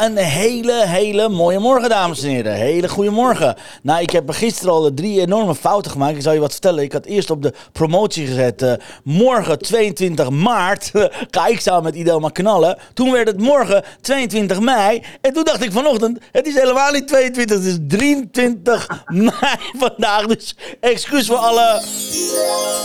Een hele, hele mooie morgen, dames en heren. Hele goede morgen. Nou, ik heb gisteren al drie enorme fouten gemaakt. Ik zal je wat vertellen. Ik had eerst op de promotie gezet. eh, morgen 22 maart ga ik samen met Idelma knallen. Toen werd het morgen 22 mei. En toen dacht ik vanochtend, het is helemaal niet 22, het is 23 mei vandaag. Dus excuus voor alle,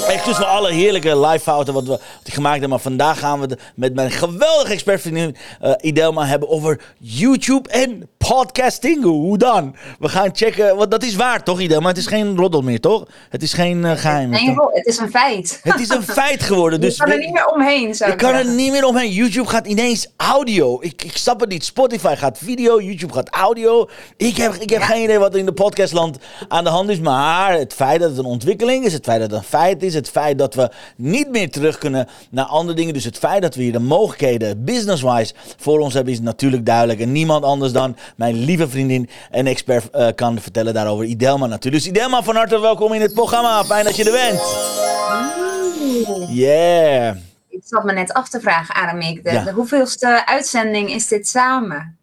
excuus voor alle heerlijke live fouten wat, we, gemaakt hebben. Maar vandaag gaan we met mijn geweldige expertvriendin eh Idelma hebben over YouTube en podcasting. Hoe dan? We gaan checken, want dat is waar toch Idelma? Het is geen roddel meer toch? Het is geen eh, geheim. Nee, het is een feit. Het is een feit geworden. Je Dus kan er niet meer omheen, zou ik kan er niet meer omheen. YouTube gaat ineens audio. Ik, ik snap het niet. Spotify gaat video, YouTube gaat audio. Ik heb, ik heb geen idee wat er in de podcastland aan de hand is. Maar het feit dat het een ontwikkeling is, het feit dat het een feit is, het feit dat we niet meer terug kunnen naar andere dingen. Dus het feit dat we hier de mogelijkheden business-wise voor ons hebben, is natuurlijk duidelijk. En niemand anders dan mijn lieve vriendin en expert eh, kan vertellen daarover. Idelma natuurlijk. Dus Idelma, van harte welkom in het programma. Fijn dat je er bent. Yeah. Ik zat me net af te vragen, Aramik. De, Ja. de hoeveelste uitzending is dit samen?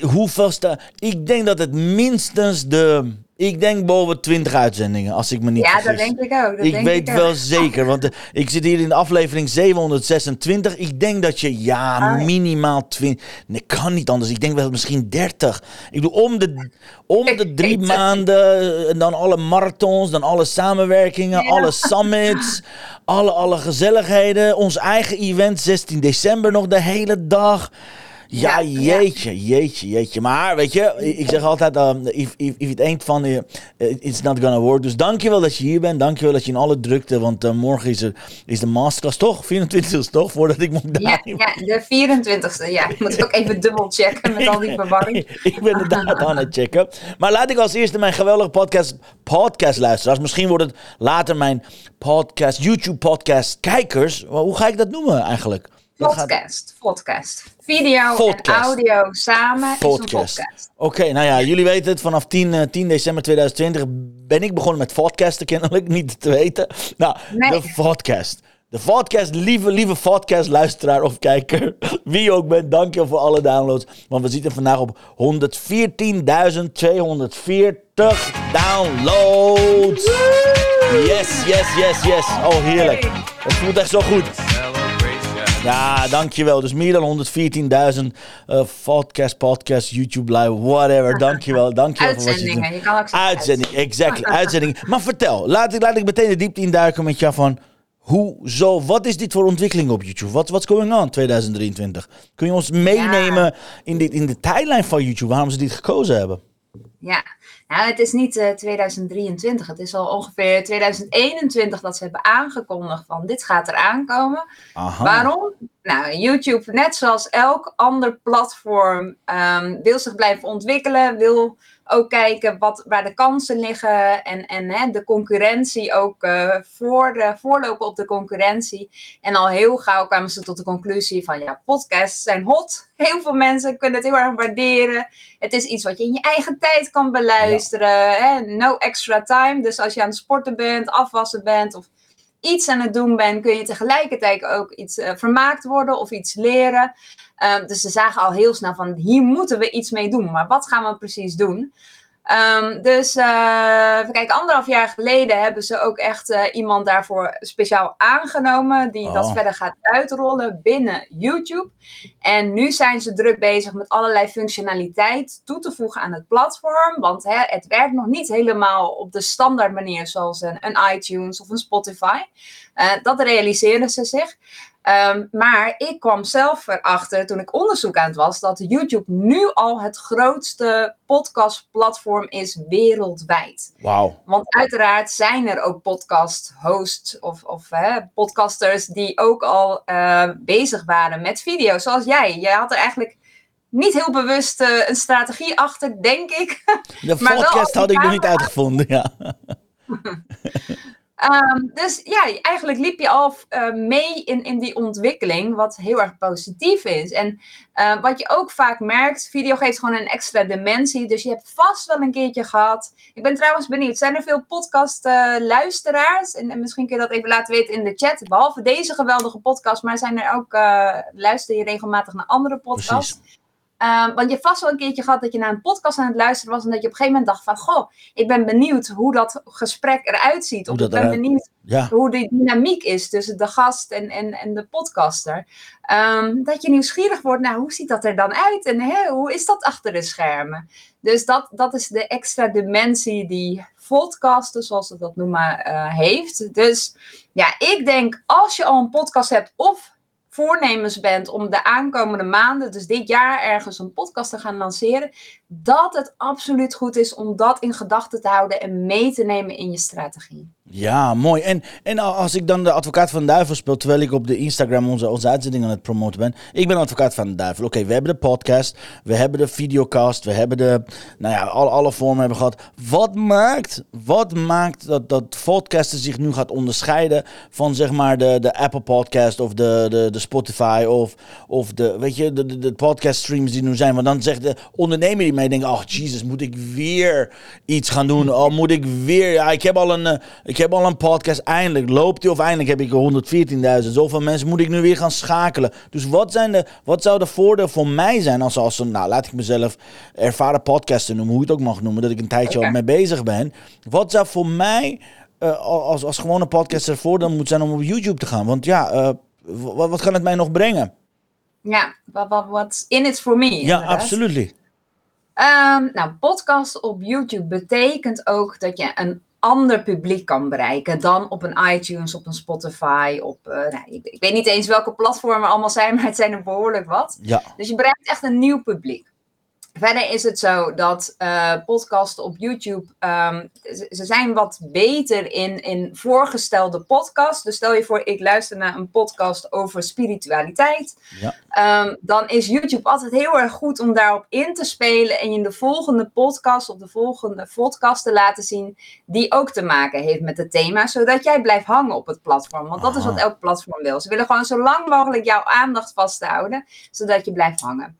Hoeveelste? Ik denk dat het minstens de. Ik denk boven 20 uitzendingen, als ik me niet Ja, dat vergis. denk ik ook. Dat ik denk weet ik wel ook. zeker, want eh, ik zit hier in de aflevering 726. Ik denk dat je, ja, ja. minimaal 20. Nee, kan niet anders. Ik denk wel misschien 30. Ik bedoel, om de, om de drie maanden. eh, En dan alle marathons, dan alle samenwerkingen, Ja. alle summits, alle, alle gezelligheden. Ons eigen event, 16 december nog de hele dag. Ja, jeetje, jeetje, jeetje. Maar weet je, ik zeg altijd, um, if, if, if it ain't fun, uh, it's not gonna work. Dus dankjewel dat je hier bent. Dankjewel dat je in alle drukte, want uh, morgen is, er, is de masterclass toch? 24 is toch? Voordat ik moet Ja, ja, de 24e. Ja, ik moet ook even dubbel checken met al die verwarring. ik ben inderdaad aan het checken. Maar laat ik als eerste mijn geweldige podcast, podcast luisteraars. Misschien wordt het later mijn podcast, YouTube podcast kijkers. Hoe ga ik dat noemen eigenlijk? Gaat- Podcast, podcast. Video Podcast. en audio samen is een Podcast. podcast. Oké, nou ja, jullie weten het. Vanaf 10, eh, 10 december 2020 ben ik begonnen met podcasten, kennelijk niet te weten. Nou, Nee. de podcast. De podcast, lieve, lieve podcast luisteraar of kijker. Wie je ook bent, dank je voor alle downloads. Want we zitten vandaag op 114.240 downloads. Yes, yes, yes, yes. Oh, heerlijk. Het voelt echt zo goed. Ja, dankjewel. Dus meer dan 114.000 eh podcast, podcast, YouTube live, whatever. Dankjewel, dankjewel voor wat je. Uitzendingen, je kan ook zeggen Uitzending, exactly, uitzending. Maar vertel, laat ik, laat ik meteen de diepte induiken met jou van... Hoezo, wat is dit voor ontwikkeling op YouTube? Wat what's going on 2023? Kun je ons meenemen in, dit, in de tijdlijn van YouTube, waarom ze dit gekozen hebben? Ja, nou, het is niet eh, 2023. Het is al ongeveer 2021 dat ze hebben aangekondigd van dit gaat er aankomen. Waarom? Nou, YouTube, net zoals elk ander platform, ehm, wil zich blijven ontwikkelen, wil ook kijken wat, waar de kansen liggen en, en hè, de concurrentie ook eh, voor voorlopen op de concurrentie. En al heel gauw kwamen ze tot de conclusie van ja, podcasts zijn hot. Heel veel mensen kunnen het heel erg waarderen. Het is iets wat je in je eigen tijd kan beluisteren. Hè? No extra time. Dus als je aan het sporten bent, afwassen bent of iets aan het doen bent, kun je tegelijkertijd ook iets eh, vermaakt worden of iets leren. Ehm, dus ze zagen al heel snel van hier moeten we iets mee doen. Maar wat gaan we precies doen? Ehm, dus even kijken, anderhalf jaar geleden hebben ze ook echt eh, iemand daarvoor speciaal aangenomen. Die dat Oh. verder gaat uitrollen binnen YouTube. En nu zijn ze druk bezig met allerlei functionaliteit toe te voegen aan het platform. Want hè, het werkt nog niet helemaal op de standaard manier zoals een, een iTunes of een Spotify. Eh, dat realiseren ze zich. Ehm, maar ik kwam zelf erachter toen ik onderzoek aan het was dat YouTube nu al het grootste podcastplatform is wereldwijd. Wauw. Want uiteraard zijn er ook podcast-hosts of, of hè, podcasters die ook al uh, bezig waren met video, zoals jij. Jij had er eigenlijk niet heel bewust uh, een strategie achter, denk ik. De podcast had ik nog niet uitgevonden, ja. Um, dus ja, eigenlijk liep je al uh, mee in, in die ontwikkeling, wat heel erg positief is. En uh, wat je ook vaak merkt, video geeft gewoon een extra dimensie. Dus je hebt vast wel een keertje gehad. Ik ben trouwens benieuwd, zijn er veel podcast-luisteraars? Uh, en, en, misschien kun je dat even laten weten in de chat. Behalve deze geweldige podcast, maar zijn er ook, luister je regelmatig naar andere podcasts? Precies. Um, want je hebt vast wel een keertje gehad dat je naar een podcast aan het luisteren was en dat je op een gegeven moment dacht van, goh, ik ben benieuwd hoe dat gesprek eruit ziet. Of ik ben benieuwd ja. hoe de dynamiek is tussen de gast en, en, en de podcaster. Um, dat je nieuwsgierig wordt, nou, hoe ziet dat er dan uit en hè, hoe is dat achter de schermen? Dus dat, dat is de extra dimensie die podcasten, zoals ze dat noemen, uh, heeft. Dus ja, ik denk als je al een podcast hebt of voornemens bent om de aankomende maanden, dus dit jaar ergens een podcast te gaan lanceren, dat het absoluut goed is om dat in gedachten te houden en mee te nemen in je strategie. Ja, mooi. En, en als ik dan de advocaat van de duivel speel, terwijl ik op de Instagram onze, onze uitzending aan het promoten ben. Ik ben advocaat van de duivel. Oké, we hebben de podcast, we hebben de videocast, we hebben de, nou ja, alle, alle vormen hebben gehad. Wat maakt, wat maakt dat, dat podcasten zich nu gaat onderscheiden van zeg maar de, de Apple podcast of de, de, de Spotify of, of de, weet je, de, de, de podcast streams die nu zijn. Want dan zegt de ondernemer die mij denkt, oh Jesus, moet ik weer iets gaan doen? Oh, moet ik weer, ja, ik heb al een, eh, heb al een podcast, eindelijk loopt die of eindelijk heb ik 114.000. Zoveel mensen moet ik nu weer gaan schakelen. Dus wat, zijn de, wat zou de voordeel voor mij zijn als, als een, nou laat ik mezelf ervaren podcaster noemen, hoe je het ook mag noemen, dat ik een tijdje al mee bezig ben. Wat zou voor mij uh, als, als gewone podcaster voordeel moeten zijn om op YouTube te gaan? Want ja, uh, wat, wat kan het mij nog brengen? Ja, wat in it for me. Ja, absoluut. Um, nou, podcast op YouTube betekent ook dat je een ander publiek kan bereiken dan op een iTunes, op een Spotify, op, uh, nou, ik, ik, weet niet eens welke platformen allemaal zijn, maar het zijn er behoorlijk wat. Ja. Dus je bereikt echt een nieuw publiek. Verder is het zo dat uh, podcasts op YouTube, um, ze zijn wat beter in, in voorgestelde podcasts. Dus stel je voor, ik luister naar een podcast over spiritualiteit. Ja. Um, dan is YouTube altijd heel erg goed om daarop in te spelen en je in de volgende podcast of de volgende podcast te laten zien die ook te maken heeft met het thema, zodat jij blijft hangen op het platform. Want dat is wat elk platform wil. Ze willen gewoon zo lang mogelijk jouw aandacht vasthouden, zodat je blijft hangen.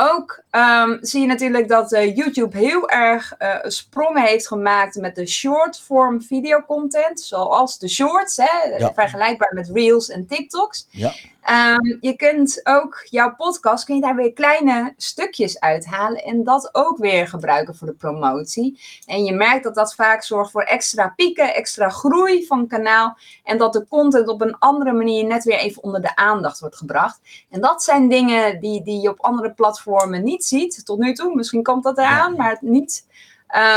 Ook um, zie je natuurlijk dat uh, YouTube heel erg uh, sprongen heeft gemaakt met de short form videocontent, zoals de shorts, hè, ja. vergelijkbaar met Reels en TikToks. Ja. Um, je kunt ook jouw podcast, kun je daar weer kleine stukjes uithalen en dat ook weer gebruiken voor de promotie. En je merkt dat dat vaak zorgt voor extra pieken, extra groei van het kanaal en dat de content op een andere manier net weer even onder de aandacht wordt gebracht. En dat zijn dingen die, die je op andere platformen niet ziet tot nu toe. Misschien komt dat eraan, maar niet.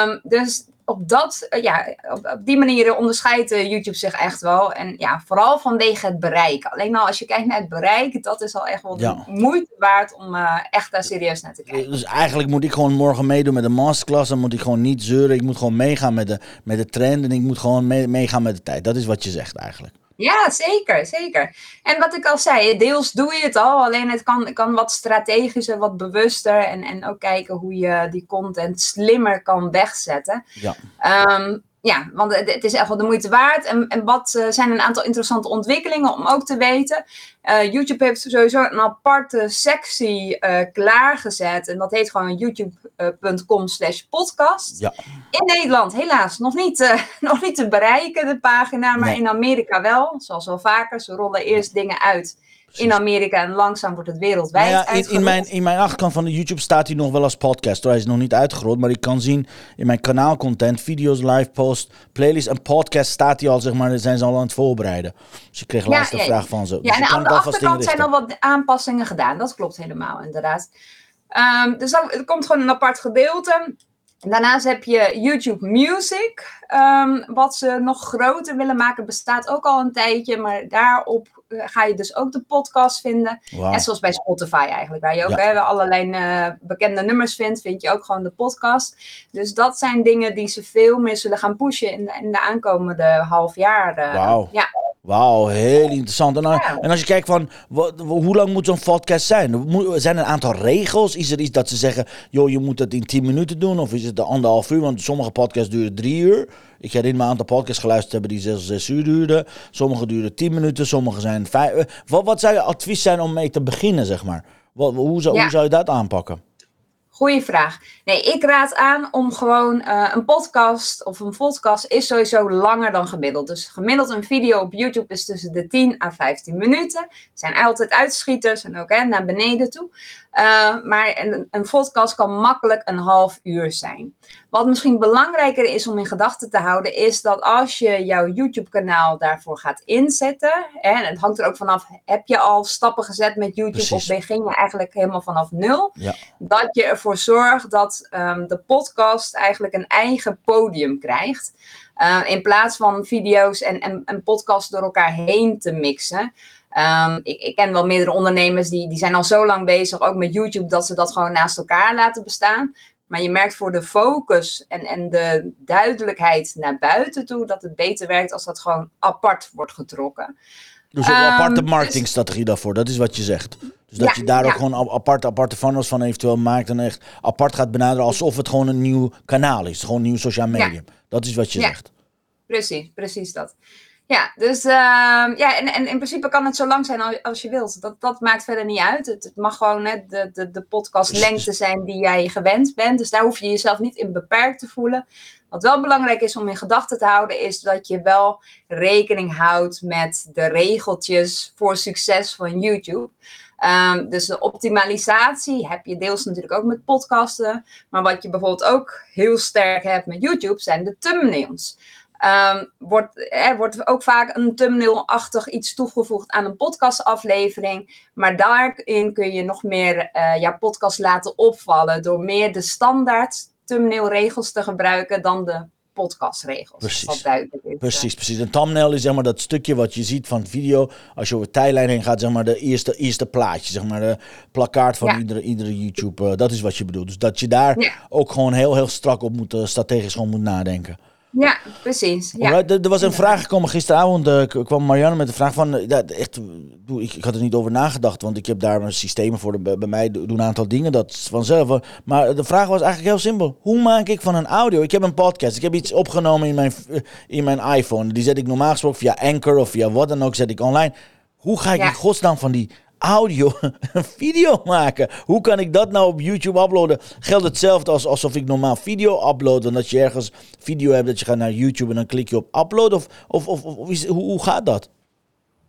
Um, dus op, dat, uh, ja, op, op, die manier onderscheidt YouTube zich echt wel. En ja, vooral vanwege het bereik. Alleen al als je kijkt naar het bereik, dat is al echt wel ja. de moeite waard om uh, echt daar serieus naar te kijken. Dus eigenlijk moet ik gewoon morgen meedoen met de masterclass. Dan moet ik gewoon niet zeuren. Ik moet gewoon meegaan met de, met de trend. En ik moet gewoon mee, meegaan met de tijd. Dat is wat je zegt eigenlijk. Ja, zeker, zeker. En wat ik al zei, deels doe je het al, alleen het kan, kan wat strategischer, wat bewuster en, en ook kijken hoe je die content slimmer kan wegzetten. Ja. Um, ja, want het is echt wel de moeite waard. En, en wat uh, zijn een aantal interessante ontwikkelingen om ook te weten? Uh, YouTube heeft sowieso een aparte sectie uh, klaargezet. En dat heet gewoon youtube.com slash podcast. Ja. In Nederland helaas nog niet, nog niet te bereiken, de pagina. Maar nee. in Amerika wel, zoals wel vaker. Ze rollen eerst dingen uit in Amerika en langzaam wordt het wereldwijd nou ja, in, in, mijn, in mijn achterkant van de YouTube staat hij nog wel als podcast. Hij is nog niet uitgerold, maar ik kan zien in mijn kanaalcontent, video's, live post, playlist en podcast staat hij al, zeg maar, zijn ze al aan het voorbereiden. Dus ik kreeg laatst ja, een ja, vraag van ze. Ja, dus en aan de achterkant zijn al wat aanpassingen gedaan. Dat klopt helemaal, inderdaad. Um, dus dan, er komt gewoon een apart gedeelte. Daarnaast heb je YouTube Music, um, wat ze nog groter willen maken, bestaat ook al een tijdje, maar daarop ga je dus ook de podcast vinden. Net zoals bij Spotify eigenlijk, waar je ook Ja. hè, allerlei eh, bekende nummers vindt, vind je ook gewoon de podcast. Dus dat zijn dingen die ze veel meer zullen gaan pushen in de, in de aankomende half jaar. eh. Ja, Wauw, heel interessant. En, dan- Ja. en als je kijkt van, wat, hoe lang moet zo'n podcast zijn? Zijn er een aantal regels? Is er iets dat ze zeggen, joh, je moet het in 10 minuten doen? Of is het de anderhalf uur? Want sommige podcasts duren drie uur. Ik herinner me een aantal podcasts geluisterd hebben die zes, zes uur duurden. Sommige duren 10 minuten, sommige zijn vijf. Wat, wat zou je advies zijn om mee te beginnen, zeg maar? Wat, hoe, zou, Ja. hoe zou je dat aanpakken? Goeie vraag. Nee, ik raad aan om gewoon eh, een podcast of een podcast is sowieso langer dan gemiddeld. Dus gemiddeld een video op YouTube is tussen de 10 à 15 minuten. Er zijn altijd uitschieters en ook hè, naar beneden toe. Eh, maar een, een podcast kan makkelijk een half uur zijn. Wat misschien belangrijker is om in gedachten te houden, is dat als je jouw YouTube-kanaal daarvoor gaat inzetten, hè, en het hangt er ook vanaf, heb je al stappen gezet met YouTube Precies. of begin je eigenlijk helemaal vanaf nul? Ja. dat je ervoor zorgt dat ehm, de podcast eigenlijk een eigen podium krijgt. Uh, in plaats van video's en, en, en podcasts door elkaar heen te mixen. Um, ik, ik, ken wel meerdere ondernemers die, die zijn al zo lang bezig, ook met YouTube, dat ze dat gewoon naast elkaar laten bestaan. Maar je merkt voor de focus en, en de duidelijkheid naar buiten toe dat het beter werkt als dat gewoon apart wordt getrokken. Dus een Um, aparte dus- marketingstrategie daarvoor, dat is wat je zegt. Dus dat Ja, je daar ook ja. gewoon aparte, aparte funnels van eventueel maakt en echt apart gaat benaderen alsof het gewoon een nieuw kanaal is. Gewoon een nieuw sociaal medium. Dat is wat je Ja. zegt. Precies, precies dat. Ja, dus ehm, ja, en, en in principe kan het zo lang zijn als, je wilt. Dat, dat maakt verder niet uit. Het, het mag gewoon net de, de, de podcastlengte zijn die jij gewend bent. Dus daar hoef je jezelf niet in beperkt te voelen. Wat wel belangrijk is om in gedachten te houden, is dat je wel rekening houdt met de regeltjes voor succes van YouTube. Ehm, dus de optimalisatie heb je deels natuurlijk ook met podcasten. Maar wat je bijvoorbeeld ook heel sterk hebt met YouTube zijn de thumbnails. Ehm, wordt, er wordt ook vaak een thumbnail-achtig iets toegevoegd aan een podcastaflevering. Maar daarin kun je nog meer eh jouw podcast laten opvallen door meer de standaard thumbnail-regels te gebruiken dan de podcastregels. Precies. Als dat duidelijk is. Precies, precies. Een thumbnail is zeg maar dat stukje wat je ziet van video. Als je over de tijdlijn heen gaat, zeg maar de eerste, eerste plaatje, zeg maar de plakkaat van Ja. iedere, iedere YouTube. eh, dat is wat je bedoelt. Dus dat je daar Ja. ook gewoon heel, heel strak op moet, eh, strategisch gewoon moet nadenken. Ja, precies. Ja. Alright, er, er was een vraag gekomen gisteravond. eh, kwam Marianne met de vraag van. eh, ja, echt, doe, ik, ik had er niet over nagedacht, want ik heb daar mijn systemen voor. De, bij mij doen een aantal dingen, dat vanzelf. Maar de vraag was eigenlijk heel simpel. Hoe maak ik van een audio? Ik heb een podcast. Ik heb iets opgenomen in mijn, eh, in mijn iPhone. Die zet ik normaal gesproken via Anchor of via wat dan ook, zet ik online. Hoe ga ik Ja. in godsnaam van die audio video maken? Hoe kan ik dat nou op YouTube uploaden? Geldt hetzelfde als alsof ik normaal video upload. Dan dat je ergens video hebt, dat je gaat naar YouTube en dan klik je op upload? Of, of, of, hoe, gaat dat?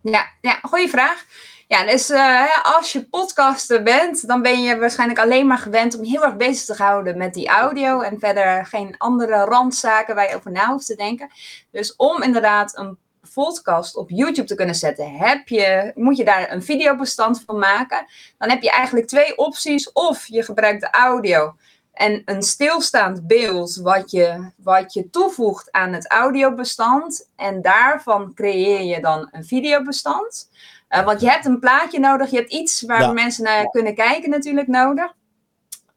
Ja, ja goede vraag. Ja, dus eh, als je podcaster bent, dan ben je waarschijnlijk alleen maar gewend om heel erg bezig te houden met die audio en verder geen andere randzaken waar je over na hoeft te denken. Dus om inderdaad een podcast op YouTube te kunnen zetten, heb je, moet je daar een videobestand van maken. Dan heb je eigenlijk twee opties. Of je gebruikt de audio en een stilstaand beeld wat je, wat je toevoegt aan het audiobestand. En daarvan creëer je dan een videobestand. Uh, want je hebt een plaatje nodig, je hebt iets waar Ja. mensen naar kunnen kijken natuurlijk nodig.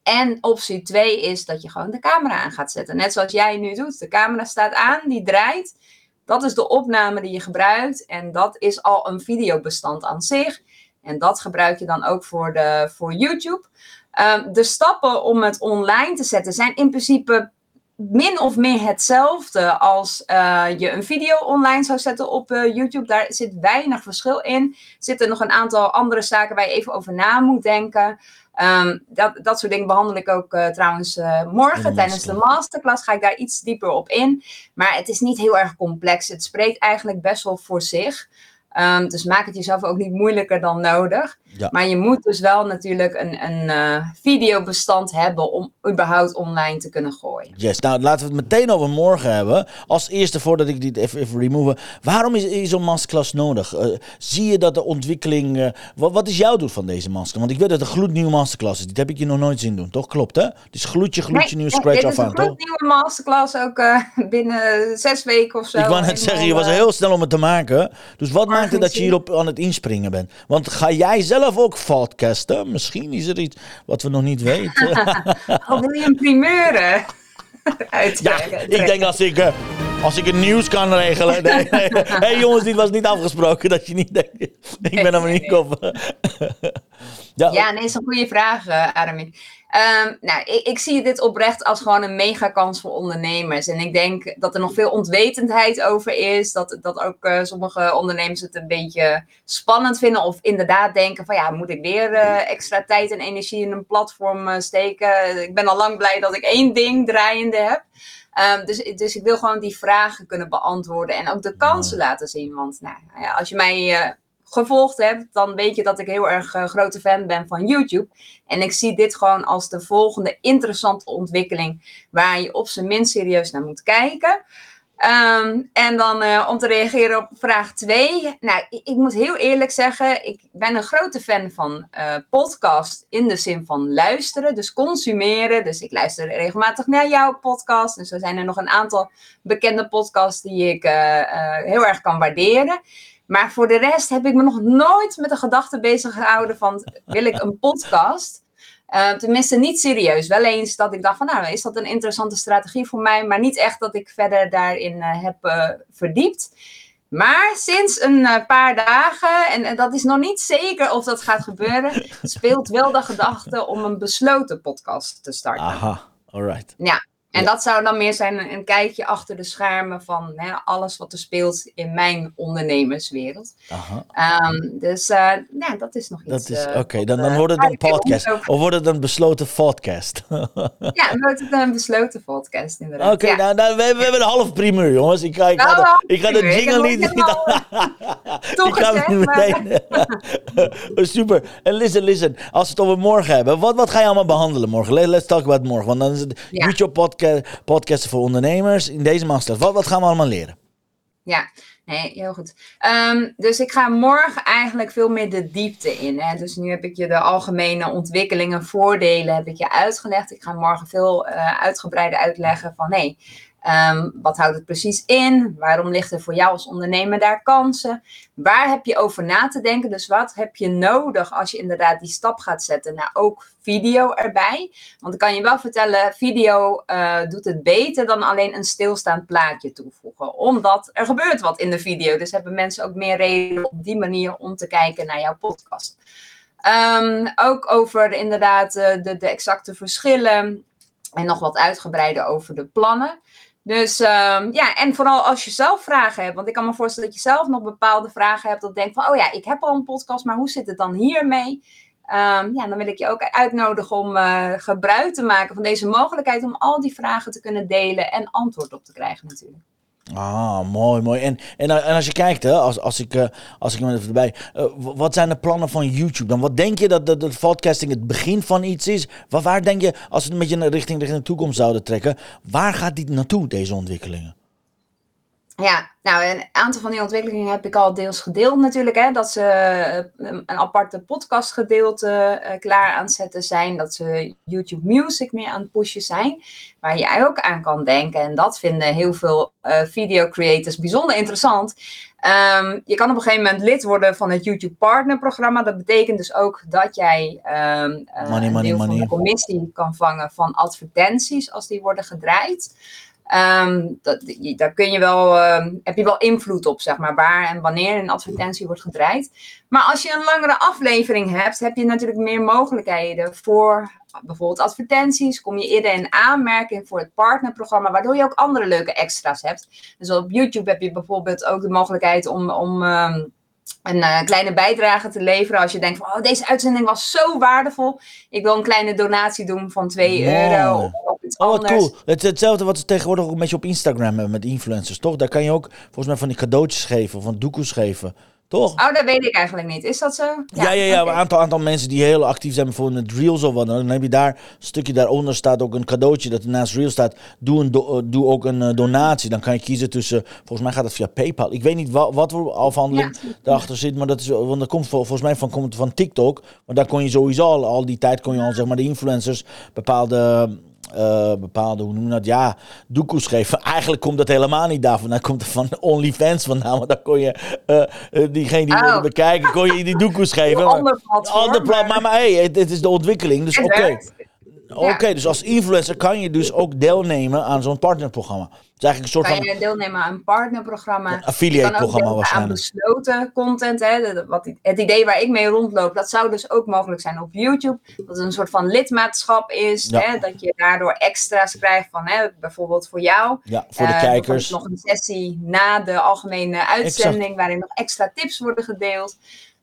En optie 2 is dat je gewoon de camera aan gaat zetten. Net zoals jij nu doet. De camera staat aan, die draait. Dat is de opname die je gebruikt. En dat is al een videobestand aan zich. En dat gebruik je dan ook voor, de, voor YouTube. Um, de stappen om het online te zetten zijn in principe min of meer hetzelfde als uh, je een video online zou zetten op uh, YouTube. Daar zit weinig verschil in. Er zitten nog een aantal andere zaken waar je even over na moet denken. Um, dat, dat soort dingen behandel ik ook uh, trouwens morgen tijdens de masterclass. Ga ik daar iets dieper op in. Maar het is niet heel erg complex. Het spreekt eigenlijk best wel voor zich. Um, dus maak het jezelf ook niet moeilijker dan nodig. Ja. Maar je moet dus wel natuurlijk een, een eh, videobestand hebben om überhaupt online te kunnen gooien. Yes, nou laten we het meteen over morgen hebben. Als eerste, voordat ik dit even, even remove. Waarom is, is zo'n masterclass nodig? Eh, zie je dat de ontwikkeling... eh, wat, wat is jouw doel van deze masterclass? Want ik weet dat het een gloednieuwe masterclass is. Dit heb ik je nog nooit zien doen, toch? Klopt, hè? Dus gloedje, gloedje, nieuw Nee, scratch dit af is aan, een toch? nieuwe masterclass ook binnen zes weken of zo. Ik wou net zeggen, je was heel snel om het te maken. Dus wat maakt dat je hierop aan het inspringen bent? Want ga jij zelf ook podcasten? Misschien is er iets wat we nog niet weten. Oh, wil je een primeur eh, Ja, uittrekken? ik denk als ik, eh, als ik het nieuws kan regelen. Nee, nee. hey, jongens, dit was niet afgesproken. Dat je niet denkt, ik ben er maar niet ja, Ja, nee, is een goede vraag, Aramin. Ehm, nou, ik, ik zie dit oprecht als gewoon een mega kans voor ondernemers. En ik denk dat er nog veel ontwetendheid over is. Dat, dat ook eh, sommige ondernemers het een beetje spannend vinden. Of inderdaad denken van ja, moet ik weer eh, extra tijd en energie in een platform steken? Ik ben al lang blij dat ik één ding draaiende heb. Ehm, dus, dus ik wil gewoon die vragen kunnen beantwoorden en ook de kansen laten zien. Want nou, ja, als je mij eh, gevolgd hebt, dan weet je dat ik heel erg eh, grote fan ben van YouTube. En ik zie dit gewoon als de volgende interessante ontwikkeling waar je op zijn minst serieus naar moet kijken. Ehm, en dan eh, om te reageren op vraag 2. Nou, ik, ik moet heel eerlijk zeggen, ik ben een grote fan van eh, podcast in de zin van luisteren, dus consumeren. Dus ik luister regelmatig naar jouw podcast. En zo zijn er nog een aantal bekende podcasts die ik eh, heel erg kan waarderen. Maar voor de rest heb ik me nog nooit met de gedachte bezig gehouden van wil ik een podcast? Uh, tenminste, niet serieus. Wel eens dat ik dacht van, nou, is dat een interessante strategie voor mij? Maar niet echt dat ik verder daarin uh, heb uh, verdiept. Maar sinds een paar dagen, en, en, dat is nog niet zeker of dat gaat gebeuren, speelt wel de gedachte om een besloten podcast te starten. Aha, alright. Ja, en dat zou dan meer zijn een, een kijkje achter de schermen van hè, alles wat er speelt in mijn ondernemerswereld. Um, dus uh, ja, dat is nog iets. Dat is uh, oké, okay. dan, dan wordt het een podcast. Of wordt het een besloten podcast? ja, dan wordt het een besloten podcast, inderdaad. Oké, okay, ja. nou, nou, we, we, hebben een half primeur, jongens. Ik ga, ik ga, nou, de, ik ga de jingle niet. Toch ik ga gezegd, meteen. Super. En listen, listen. Als we het over morgen hebben, wat, wat ga je allemaal behandelen morgen? Let, let's talk about morgen. Want dan is het ja. YouTube podcast, podcasten voor ondernemers in deze master. Wat, wat gaan we allemaal leren? Ja, heel goed. Um, dus ik ga morgen eigenlijk veel meer de diepte in. Hè? Dus nu heb ik je de algemene ontwikkelingen, voordelen heb ik je uitgelegd. Ik ga morgen veel uh, uitgebreider uitleggen van nee, um, wat houdt het precies in? Waarom ligt er voor jou als ondernemer daar kansen? Waar heb je over na te denken? Dus wat heb je nodig als je inderdaad die stap gaat zetten naar ook video erbij? Want ik kan je wel vertellen, video uh, doet het beter dan alleen een stilstaand plaatje toevoegen. Omdat er gebeurt wat in de video. Dus hebben mensen ook meer reden op die manier om te kijken naar jouw podcast. Um, ook over inderdaad uh, de, de exacte verschillen. En nog wat uitgebreider over de plannen. Dus um, ja, en vooral als je zelf vragen hebt. Want ik kan me voorstellen dat je zelf nog bepaalde vragen hebt. Dat denkt van, oh ja, ik heb al een podcast, maar hoe zit het dan hiermee? Um, ja, dan wil ik je ook uitnodigen om uh, gebruik te maken van deze mogelijkheid. Om al die vragen te kunnen delen en antwoord op te krijgen natuurlijk. Ah, mooi, mooi. En, en, en als je kijkt, hè, als, als ik, uh, als ik even erbij. Uh, wat zijn de plannen van YouTube dan? Wat denk je dat de, de podcasting het begin van iets is? Waar, denk je, als we het met je richting, richting de toekomst zouden trekken, waar gaat dit naartoe, deze ontwikkelingen? Ja, nou, een aantal van die ontwikkelingen heb ik al deels gedeeld natuurlijk. Hè, dat ze een aparte podcastgedeelte uh, klaar aan het zetten zijn. Dat ze YouTube Music meer aan het pushen zijn. Waar jij ook aan kan denken. En dat vinden heel veel uh, video creators bijzonder interessant. Um, je kan op een gegeven moment lid worden van het YouTube Partner programma. Dat betekent dus ook dat jij um, uh, money, money, deel money. van de commissie kan vangen van advertenties als die worden gedraaid. Um, dat, daar kun je wel, uh, heb je wel invloed op, zeg maar, waar en wanneer een advertentie wordt gedraaid. Maar als je een langere aflevering hebt, heb je natuurlijk meer mogelijkheden voor bijvoorbeeld advertenties. Kom je eerder in aanmerking voor het partnerprogramma, waardoor je ook andere leuke extra's hebt. Dus op YouTube heb je bijvoorbeeld ook de mogelijkheid om. om um, een uh, kleine bijdrage te leveren. Als je denkt van, oh, deze uitzending was zo waardevol. Ik wil een kleine donatie doen van 2 Wow. euro Oh, anders. cool. Het hetzelfde wat ze tegenwoordig ook een beetje op Instagram hebben met influencers, toch? Daar kan je ook volgens mij van die cadeautjes geven of van doekoes geven. Toch? Oh, dat weet ik eigenlijk niet. Is dat zo? Ja, ja, ja. Een aantal, aantal mensen die heel actief zijn, bijvoorbeeld met Reels of wat dan. Dan heb je daar een stukje daaronder staat ook een cadeautje dat naast Reels staat. Doe, een do- eh, doe ook een eh, donatie. Dan kan je kiezen tussen, volgens mij gaat het via PayPal. Ik weet niet wat, wat voor afhandeling Ja. daarachter zit, maar dat is, want dat komt vol- volgens mij van, komt van TikTok. Maar daar kon je sowieso al, al die tijd kon je al, zeg maar, de influencers bepaalde... eh, bepaalde, hoe noem je dat? Ja, doekoes geven. Eigenlijk komt dat helemaal niet daarvan. Dat komt van OnlyFans vandaan. Want dan kon je eh, eh, diegene die Oh. wilde bekijken, kon je die doekoes geven. Een Maar- ander platform. Ander pla- maar, maar hey, het, het is de ontwikkeling. Dus oké. Oké, dus als influencer kan je dus ook deelnemen aan zo'n partnerprogramma. Het is eigenlijk een soort Kan van je deelnemen aan een partnerprogramma. Een affiliate-programma deelnemen aan waarschijnlijk. besloten content. Hè. De- wat, het idee waar ik mee rondloop, dat zou dus ook mogelijk zijn op YouTube. Dat het een soort van lidmaatschap is. Ja. Hè, dat je daardoor extra's krijgt van hè, bijvoorbeeld voor jou. Ja, voor de Eh, kijkers. nog een sessie na de algemene uitzending, waarin nog extra tips worden gedeeld.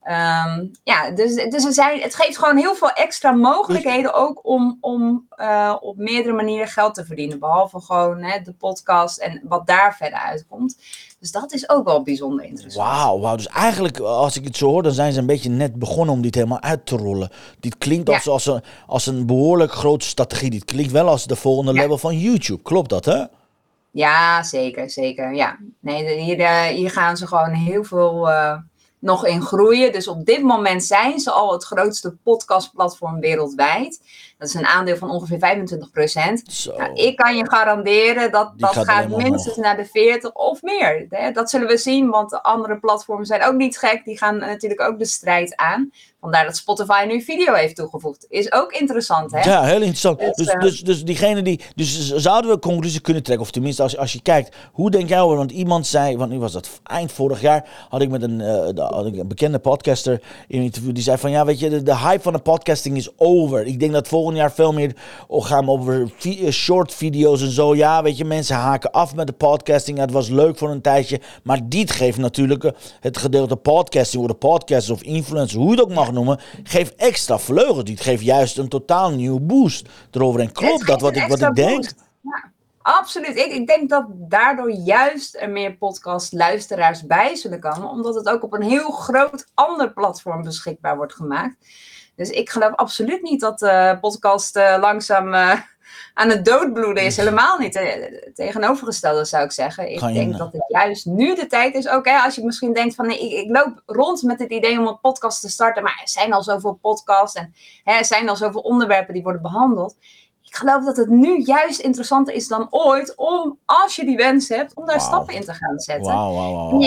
Ehm, ja, dus, dus er zijn, het geeft gewoon heel veel extra mogelijkheden ook om, om eh, op meerdere manieren geld te verdienen. Behalve gewoon hè, de podcast en wat daar verder uitkomt. Dus dat is ook wel bijzonder interessant. Wauw, wauw. Dus eigenlijk, als ik het zo hoor, dan zijn ze een beetje net begonnen om dit helemaal uit te rollen. Dit klinkt Ja. als, als, een, als een behoorlijk grote strategie. Dit klinkt wel als de volgende Ja. level van YouTube. Klopt dat, hè? Ja, zeker, zeker. Ja. Nee, hier, eh, hier gaan ze gewoon heel veel eh, nog in groeien. Dus op dit moment zijn ze al het grootste podcastplatform wereldwijd. Dat is een aandeel van ongeveer 25%. Zo. Nou, ik kan je garanderen dat Die dat gaat minstens naar de 40 of meer. Dat zullen we zien, want de andere platforms zijn ook niet gek. Die gaan natuurlijk ook de strijd aan. Vandaar dat Spotify nu video heeft toegevoegd. Is ook interessant, hè? Ja, heel interessant. Dus, Dus, eh, dus, dus diegene die. Dus zouden we conclusie kunnen trekken? Of tenminste, als, als je kijkt, hoe denk jij over? Want iemand zei, want nu was dat eind vorig jaar, had ik met een, eh, de- had ik een bekende podcaster in een interview. Die zei van ja, weet je, de, de hype van de podcasting is over. Ik denk dat volgend jaar veel meer oh, gaan we over vi- eh, short video's en zo. Ja, weet je, mensen haken af met de podcasting. Het was leuk voor een tijdje. Maar dit geeft natuurlijk het gedeelte podcasting, de podcasters of influencers, hoe je het ook mag noemen, geeft extra vleugels. Dit geeft juist een totaal nieuwe boost erover. En klopt dat wat ik, wat ik denk? Ja, absoluut. Ik, ik denk dat daardoor juist er meer podcastluisteraars bij zullen komen. Omdat het ook op een heel groot ander platform beschikbaar wordt gemaakt. Dus ik geloof absoluut niet dat de podcast eh, langzaam eh, aan het doodbloeden is. Helemaal niet. Eh, Het tegenovergestelde zou ik zeggen. Ik denk een- dat het juist nu de tijd is. Ook hè, als je misschien denkt van nee, ik, ik loop rond met het idee om een podcast te starten. Maar er zijn al zoveel podcasts en hè, er zijn al zoveel onderwerpen die worden behandeld. Ik geloof dat het nu juist interessanter is dan ooit om, als je die wens hebt, om daar stappen in te gaan zetten. Wauw.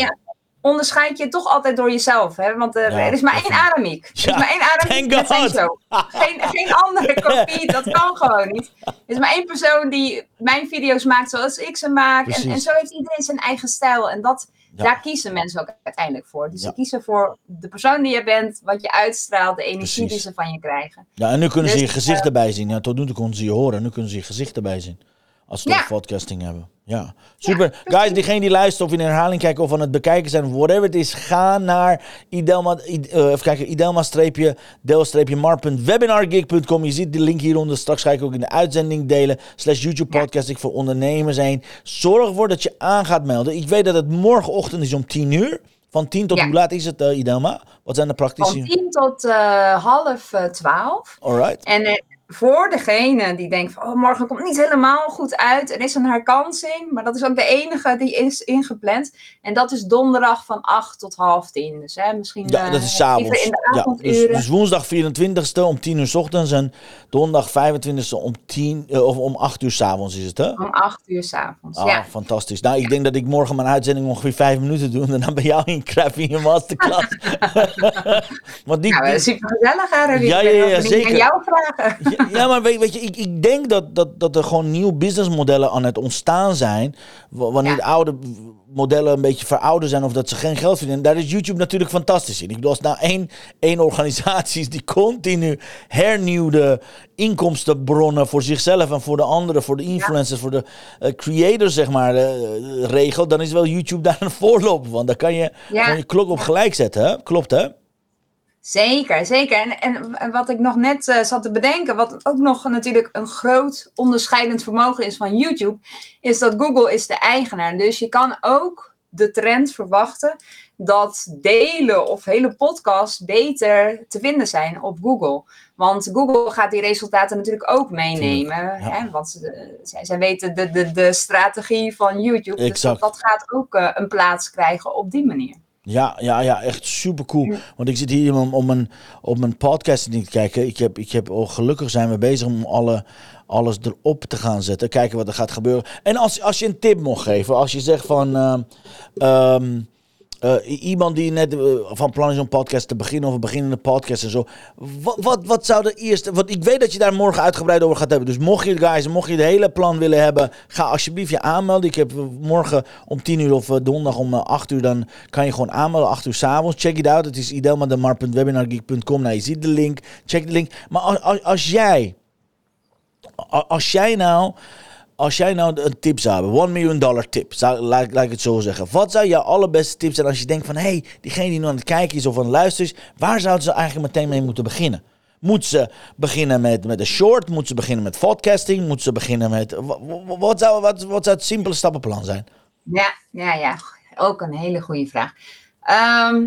Onderscheid je toch altijd door jezelf. Hè? Want eh, Ja, er is maar één ik. Adamiek. Er Ja, is maar één Adamiek thank met zijn show. Geen, geen andere kopie, dat kan gewoon niet. Er is maar één persoon die mijn video's maakt zoals ik ze maak. En, en zo heeft iedereen zijn eigen stijl. En dat, Ja. daar kiezen mensen ook uiteindelijk voor. Dus Ja. ze kiezen voor de persoon die je bent, wat je uitstraalt, de energie Precies. die ze van je krijgen. Ja, en nu kunnen ze Dus, je gezicht erbij zien. Ja, tot nu toe konden ze je horen. Nu kunnen ze je gezicht erbij zien. Als ze Ja. toch podcasting hebben. Ja, super. Guys, diegene die luistert of in herhaling kijken of aan het bekijken zijn, whatever het is, ga naar Idelma, I- eh, even kijken, idelma-del-mar.webinargig.com. Je ziet de link hieronder. Straks ga ik ook in de uitzending delen. Slash YouTube podcasting voor ondernemers heen. Zorg ervoor dat je aan gaat melden. Ik weet dat het morgenochtend is om 10 uur. Van 10 tot Ja. hoe laat is het, eh, Idelma? Wat zijn de Van praktische... 10 tot eh, half eh, 12. Alright. En eh, voor degene die denkt van, oh, morgen komt niet helemaal goed uit. Er is een herkansing, maar dat is ook de enige die is ingepland. En dat is donderdag van 8 tot half 10. Dus hè, misschien Ja, eh, dat is liever s'avonds. in de Ja, dus, avonduren. dus woensdag 24e om 10 uur s ochtends en donderdag 25e om, 10, eh, of om 8 uur s avonds is het, hè? Om 8 uur s'avonds. Ah, ja. fantastisch. Nou, ik denk dat ik morgen mijn uitzending ongeveer 5 minuten doe en dan bij jou in Crap in je masterclass. Want die, Nou, dat is super gezellig, hè, Rudy? Ja, ja, ja, zeker. naar jouw vragen. Ja, ja, maar weet, weet je, ik, ik denk dat, dat, dat er gewoon nieuwe businessmodellen aan het ontstaan zijn. wa- Wanneer Ja. de oude modellen een beetje verouderd zijn of dat ze geen geld verdienen. Daar is YouTube natuurlijk fantastisch in. Ik bedoel, als nou één, één organisatie is die continu hernieuwde inkomstenbronnen voor zichzelf en voor de anderen, voor de influencers, voor de eh, creators, zeg maar, eh, regelt, dan is wel YouTube daar een voorloper van. Daar kan je je klok op gelijk zetten, hè? Klopt, hè? Zeker, zeker. En, en wat ik nog net eh, zat te bedenken, wat ook nog natuurlijk een groot onderscheidend vermogen is van YouTube, is dat Google is de eigenaar. Dus je kan ook de trend verwachten dat delen of hele podcasts beter te vinden zijn op Google. Want Google gaat die resultaten natuurlijk ook meenemen. Ja. Hè? Want ze, zij, zij weten de, de, de strategie van YouTube. Dus dat gaat ook eh, een plaats krijgen op die manier. Ja, ja, ja, echt super cool. Want ik zit hier om, om, mijn, op mijn podcast te kijken. Ik heb, ik heb, oh, gelukkig zijn we bezig om alle, alles erop te gaan zetten. Kijken wat er gaat gebeuren. En als, als je een tip mocht geven, als je zegt van. ehm, ehm, eh, iemand die net eh, van plan is om podcast te beginnen of een beginnende podcast en zo. Wat, wat, wat zou de eerste. Want ik weet dat je daar morgen uitgebreid over gaat hebben. Dus mocht je, guys, mocht je het hele plan willen hebben, ga alsjeblieft je aanmelden. Ik heb eh, morgen om 10 uur of donderdag om eh, 8 uur. Dan kan je gewoon aanmelden. 8 uur s'avonds. Check it out. Het is idelmademar.webinargeek.com. Nou, je ziet de link. Check de link. Maar als, als, jij. Als jij nou. Als jij nou een tip zou hebben, 1 miljoen dollar tip, zou, laat, ik het zo zeggen. Wat zou jouw allerbeste tip zijn als je denkt van, hé, hey, diegene die nu aan het kijken is of aan het luisteren is, waar zouden ze eigenlijk meteen mee moeten beginnen? Moet ze beginnen met, met een short? Moet ze beginnen met podcasting? Moet ze beginnen met... wa- wa- Wat zou, wat, wat zou het simpele stappenplan zijn? Ja, ja, ja. Ook een hele goede vraag. Ehm,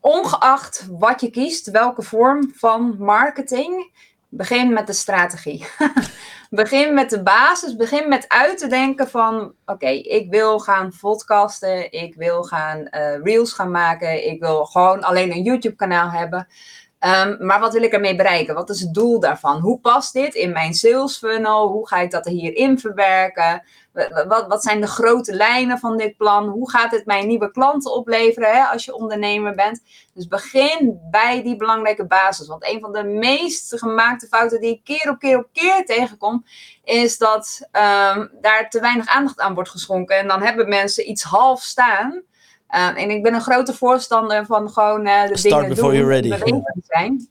ongeacht wat je kiest, welke vorm van marketing, begin met de strategie. begin met de basis. Begin met uit te denken van, oké, ik wil gaan podcasten, ik wil gaan eh, reels gaan maken, ik wil gewoon alleen een YouTube kanaal hebben. Ehm, maar wat wil ik ermee bereiken? Wat is het doel daarvan? Hoe past dit in mijn sales funnel? Hoe ga ik dat er hierin verwerken? Wa- Wat, wat zijn de grote lijnen van dit plan? Hoe gaat het mijn nieuwe klanten opleveren hè, als je ondernemer bent? Dus begin bij die belangrijke basis. Want een van de meest gemaakte fouten die ik keer op keer op keer tegenkom, is dat ehm, daar te weinig aandacht aan wordt geschonken. En dan hebben mensen iets half staan. Uh, en ik ben een grote voorstander van gewoon uh, de Start dingen doen you're ready. zijn.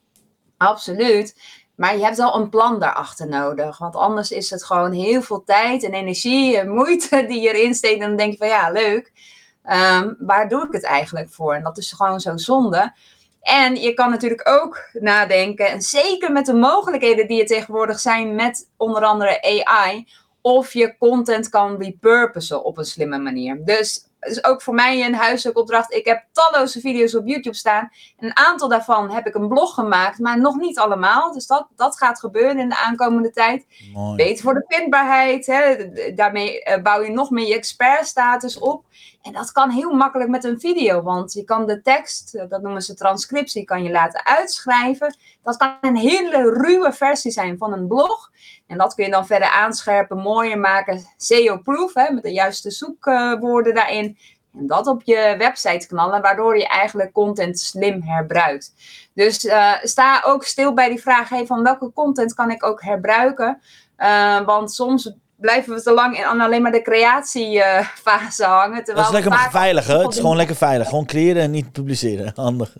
Absoluut. Maar je hebt wel een plan daarachter nodig. Want anders is het gewoon heel veel tijd en energie en moeite die je erin steekt. En dan denk je van ja, leuk. Um, waar doe ik het eigenlijk voor? En dat is gewoon zo zonde. En je kan natuurlijk ook nadenken, en zeker met de mogelijkheden die er tegenwoordig zijn met onder andere AI, of je content kan repurposen op een slimme manier. Dus is ook voor mij een huiswerkopdracht. Ik heb talloze video's op YouTube staan. Een aantal daarvan heb ik een blog gemaakt, maar nog niet allemaal. Dus dat, dat gaat gebeuren in de aankomende tijd. Mooi. Beter voor de vindbaarheid. Hè. Daarmee bouw je nog meer je expertstatus op. En dat kan heel makkelijk met een video, want je kan de tekst, dat noemen ze transcriptie, kan je laten uitschrijven. Dat kan een hele ruwe versie zijn van een blog. En dat kun je dan verder aanscherpen, mooier maken, SEO-proof, met de juiste zoekwoorden daarin. En dat op je website knallen, waardoor je eigenlijk content slim herbruikt. Dus uh, sta ook stil bij die vraag, van welke content kan ik ook herbruiken? Uh, want soms blijven we te lang in alleen maar de creatiefase hangen. Dat is lekker veilig, hè? Het is gewoon lekker veilig. Gewoon creëren en niet publiceren. Handig.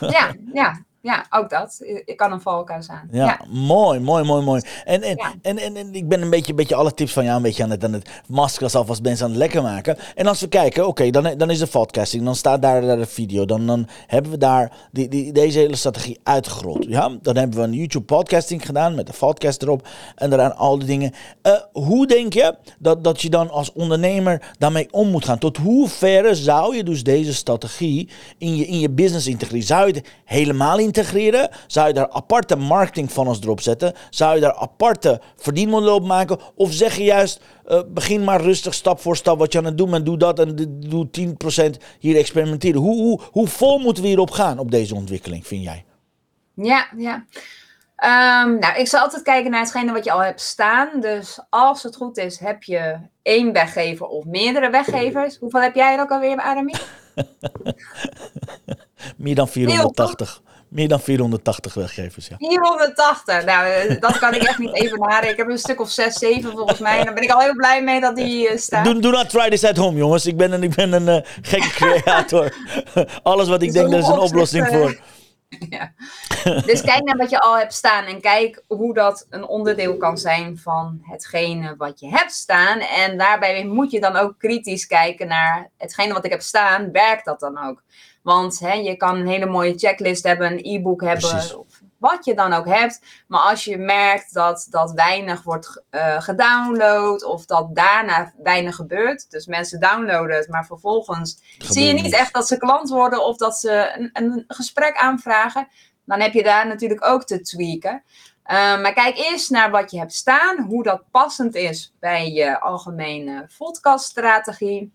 Ja, ja. Ja, ook dat. Ik kan een valkuil aan. Ja, ja, mooi, mooi, mooi, mooi. En, en, Ja. en, en, en ik ben een beetje, een beetje alle tips van jou een beetje aan het, aan het maskers alvast mensen aan het lekker maken. En als we kijken, oké, dan, dan is de podcasting, dan staat daar, daar de video. Dan, dan hebben we daar die, die, deze hele strategie uitgerold. Ja? Dan hebben we een YouTube podcasting gedaan met de podcast erop en daaraan al die dingen. Eh, hoe denk je dat, dat je dan als ondernemer daarmee om moet gaan? Tot hoe ver zou je dus deze strategie in je, in je business integreren? Zou je het helemaal integreren? Zou je daar aparte marketingfunnels erop zetten? Zou je daar aparte verdienmodel op maken? Of zeg je juist, uh, begin maar rustig stap voor stap wat je aan het doen bent. Doe dat en doe 10% hier experimenteren. Hoe, hoe, hoe vol moeten we hierop gaan op deze ontwikkeling, vind jij? Ja, ja. Um, nou, ik zal altijd kijken naar hetgene wat je al hebt staan. Dus als het goed is, heb je één weggever of meerdere weggevers. Hoeveel heb jij er ook alweer, Aramie? Meer dan 480. Meer dan 480 weggevers, ja. 480, nou, dat kan ik echt niet even naren. Ik heb een stuk of 6, 7 volgens mij. En daar ben ik al heel blij mee dat die uh, staat. Do, do, not try this at home, jongens. Ik ben een, ik ben een uh, gekke creator. Alles wat ik denk, daar is een oplossing voor. Ja. Dus kijk naar wat je al hebt staan en kijk hoe dat een onderdeel kan zijn van hetgene wat je hebt staan. En daarbij moet je dan ook kritisch kijken naar hetgene wat ik heb staan, werkt dat dan ook? Want hè, je kan een hele mooie checklist hebben, een e-book hebben, wat je dan ook hebt. Maar als je merkt dat, dat weinig wordt uh, gedownload of dat daarna weinig gebeurt. Dus mensen downloaden het, maar vervolgens zie je niet echt dat ze klant worden of dat ze een, een gesprek aanvragen. Dan heb je daar natuurlijk ook te tweaken. Uh, maar kijk eerst naar wat je hebt staan, hoe dat passend is bij je algemene podcaststrategie.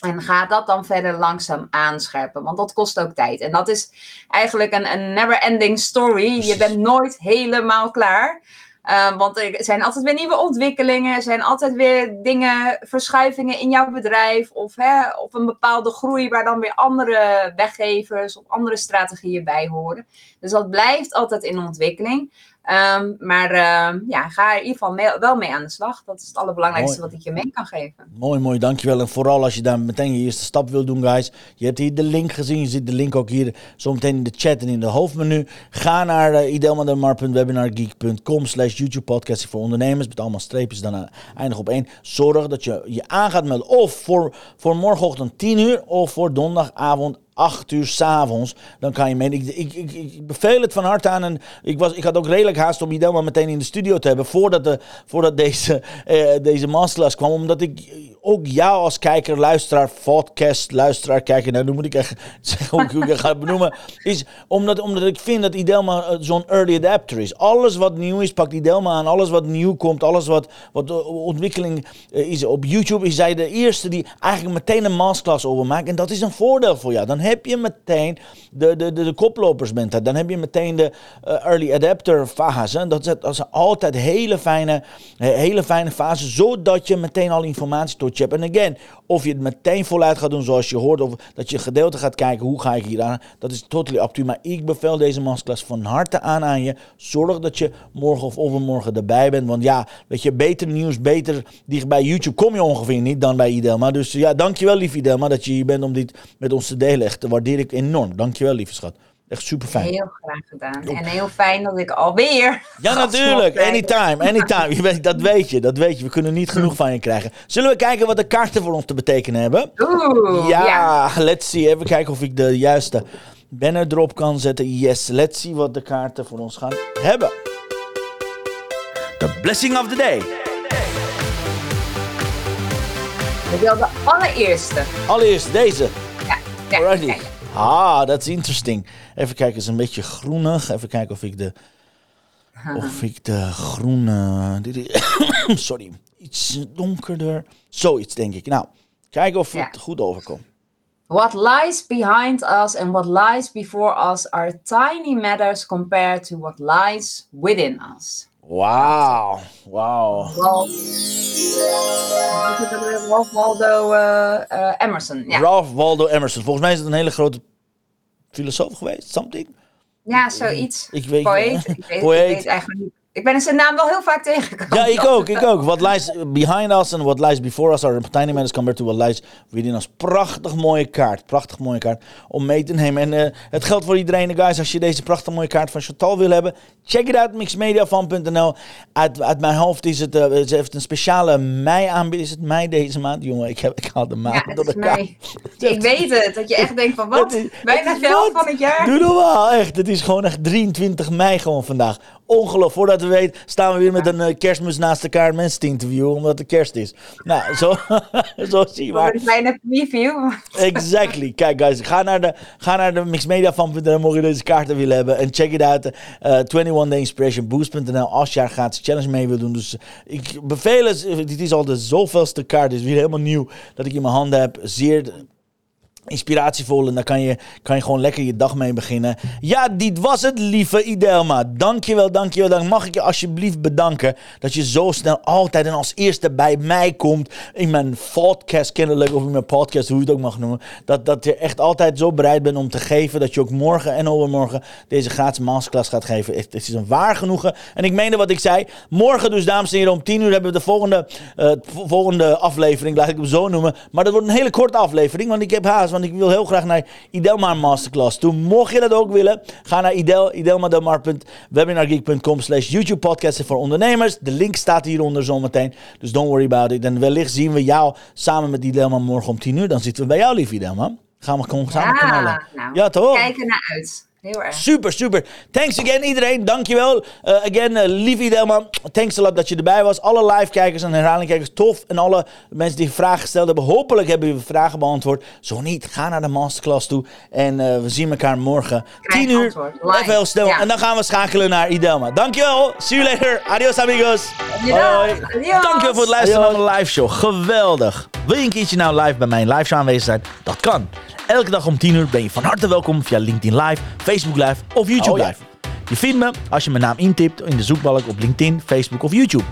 En ga dat dan verder langzaam aanscherpen, want dat kost ook tijd. En dat is eigenlijk een, een never-ending story. Je bent nooit helemaal klaar. Uh, want er zijn altijd weer nieuwe ontwikkelingen, er zijn altijd weer dingen, verschuivingen in jouw bedrijf of, hè, of een bepaalde groei waar dan weer andere weggevers of andere strategieën bij horen. Dus dat blijft altijd in ontwikkeling. Um, maar uh, ja, ga er in ieder geval wel mee aan de slag. Dat is het allerbelangrijkste wat ik je mee kan geven. Mooi, mooi, dankjewel. En vooral als je daar meteen je eerste stap wil doen, guys. Je hebt hier de link gezien. Je ziet de link ook hier zometeen in de chat en in de hoofdmenu. Ga naar uh, idelmademar.webinargeek.com slash YouTube podcast voor ondernemers. Met allemaal streepjes dan uh, eindig op één. Zorg dat je je aan gaat melden. Of voor, voor morgenochtend 10 uur of voor donderdagavond 8 uur s'avonds, dan kan je mee. Ik, ik, ik, beveel het van harte aan. En ik, was, ik had ook redelijk haast om Idelma meteen in de studio te hebben. Voordat, de, voordat deze, uh, deze masterclass kwam. Omdat ik ook jou als kijker, luisteraar, podcast, luisteraar, kijker. Nou, nu moet ik echt zeggen hoe ik het ga benoemen. Is omdat, omdat ik vind dat Idelma eh, zo'n early adapter is. Alles wat nieuw is, pakt Idelma aan. Alles wat nieuw komt, alles wat, wat ontwikkeling uh, is op YouTube. Is zij de eerste die eigenlijk meteen een masterclass over maakt. En dat is een voordeel voor jou. Dan heb je meteen de, de, de, de Dan heb je meteen de uh, early adapter fase. Dat, dat is altijd hele fijne, hele fijne fase. Zodat je meteen al informatie tot je hebt. En again, of je het meteen voluit gaat doen zoals je hoort. Of dat je gedeelte gaat kijken. Hoe ga ik hier aan? Dat is totally up to you. Maar ik bevel deze masterclass van harte aan aan je. Zorg dat je morgen of overmorgen erbij bent. Want ja, weet je, beter nieuws, beter dicht bij YouTube kom je ongeveer niet dan bij Idelma. Dus ja, dankjewel lief Idelma dat je hier bent om dit met ons te delen. Echt, dat waardeer ik enorm. Dankjewel lieve schat. Echt super fijn. Heel graag gedaan. En heel fijn dat ik alweer. Ja, natuurlijk. Anytime. Anytime. Je weet, dat weet je. Dat weet je. We kunnen niet genoeg van je krijgen. Zullen we kijken wat de kaarten voor ons te betekenen hebben? Oeh. Ja, ja. let's see. Even kijken of ik de juiste banner erop kan zetten. Yes, let's see wat de kaarten voor ons gaan hebben. The blessing of the day. Ik wil de allereerste. Allereerst deze. Alrighty. Ah, dat is interesting. Even kijken, het is een beetje groenig. Even kijken of ik de. Of ik de groene. Sorry, iets donkerder. Zoiets denk ik. Nou, kijken of het goed overkomt. What lies behind us and what lies before us are tiny matters compared to what lies within us. Wauw, wauw. Ralph Waldo uh, uh, Emerson. Ja. Ralph Waldo Emerson. Volgens mij is het een hele grote filosoof geweest, something. Ja, zoiets. Ik weet, Poëet. Ik weet, Poëet. Ik weet eigenlijk niet. Ik ben zijn naam wel heel vaak tegengekomen. Ja, ik ook, ik ook. What lies behind us and what lies before us are tiny matters compared to what lies within us. Prachtig mooie kaart, prachtig mooie kaart om mee te nemen. En uh, het geldt voor iedereen, guys. Als je deze prachtig mooie kaart van Chantal wil hebben, check it out, mixmediafan.nl. Uit, uit mijn hoofd is het, uh, ze heeft een speciale mei aanbieding. Is het mei deze maand? Jongen, ik, heb, ik haal de maand ja, door de mei. Ik weet het, dat je echt denkt van wat? Bijna veel van het jaar. Doe normaal, echt. Het is gewoon echt 23 mei gewoon vandaag. Ongelooflijk. Voordat we weten, staan we weer met een uh, kerstmis naast elkaar mensen te interviewen, omdat het kerst is. Nou, zo, zo zie je maar. Een kleine preview. exactly. Kijk, guys, ga naar de, ga naar de mixmediafan.nl mocht je deze kaarten willen hebben. En check it out. Uh, 21 Day Inspiration Boost.nl als je gaat challenge mee wil doen. Dus ik beveel het. Dit is al de zoveelste kaart. Het is weer helemaal nieuw dat ik in mijn handen heb. Zeer inspiratievol. En daar kan je, kan je gewoon lekker je dag mee beginnen. Ja, dit was het, lieve Idelma. Dankjewel, dankjewel. Dan mag ik je alsjeblieft bedanken dat je zo snel altijd en als eerste bij mij komt in mijn podcast kennelijk, of in mijn podcast, hoe je het ook mag noemen. Dat, dat je echt altijd zo bereid bent om te geven. Dat je ook morgen en overmorgen deze gratis masterclass gaat geven. Het, is een waar genoegen. En ik meende wat ik zei. Morgen dus, dames en heren, om 10 uur hebben we de volgende, uh, volgende aflevering, laat ik hem zo noemen. Maar dat wordt een hele korte aflevering, want ik heb haast want ik wil heel graag naar Idelma Masterclass toe. Mocht je dat ook willen, ga naar idel, idelmadelmar.webinargeek.com slash YouTube podcasten voor ondernemers. De link staat hieronder zometeen, dus don't worry about it. En wellicht zien we jou samen met Idelma morgen om 10 uur. Dan zitten we bij jou, lief Idelma. Gaan we gewoon samen ja, knallen. Nou, ja, toch? Kijk er naar uit. Heel erg. Super, super. Thanks again iedereen. Dankjewel. Uh, again, uh, lief Idelman. Thanks a lot dat je erbij was. Alle live kijkers en herhalingkijkers, tof. En alle mensen die vragen gesteld hebben. Hopelijk hebben we vragen beantwoord. Zo niet, ga naar de masterclass toe. En uh, we zien elkaar morgen. Krijg 10 uur. Even heel snel. Ja. En dan gaan we schakelen naar Idelma. Dankjewel. See you later. Adios amigos. Dankjewel. Hoi. Adios. Dankjewel voor het luisteren naar mijn live show. Geweldig. Wil je een keertje nou live bij mijn live show aanwezig zijn? Dat kan. Elke dag om 10 uur ben je van harte welkom via LinkedIn Live, Facebook Live of YouTube Oh ja. Live. Je vindt me als je mijn naam intipt in de zoekbalk op LinkedIn, Facebook of YouTube.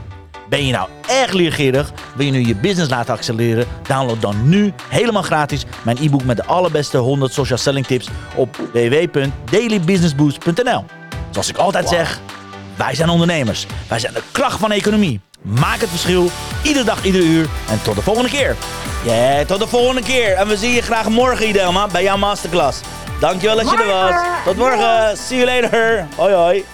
Ben je nou erg leergierig? Wil je nu je business laten accelereren? Download dan nu helemaal gratis mijn e-book met de allerbeste 100 social selling tips op www.dailybusinessboost.nl. Zoals ik altijd zeg, wij zijn ondernemers. Wij zijn de kracht van de economie. Maak het verschil, iedere dag, iedere uur. En tot de volgende keer. Ja, tot de volgende keer. En we zien je graag morgen, Idelma, bij jouw masterclass. Dankjewel dat je er was. Tot morgen. See you later. Hoi, hoi.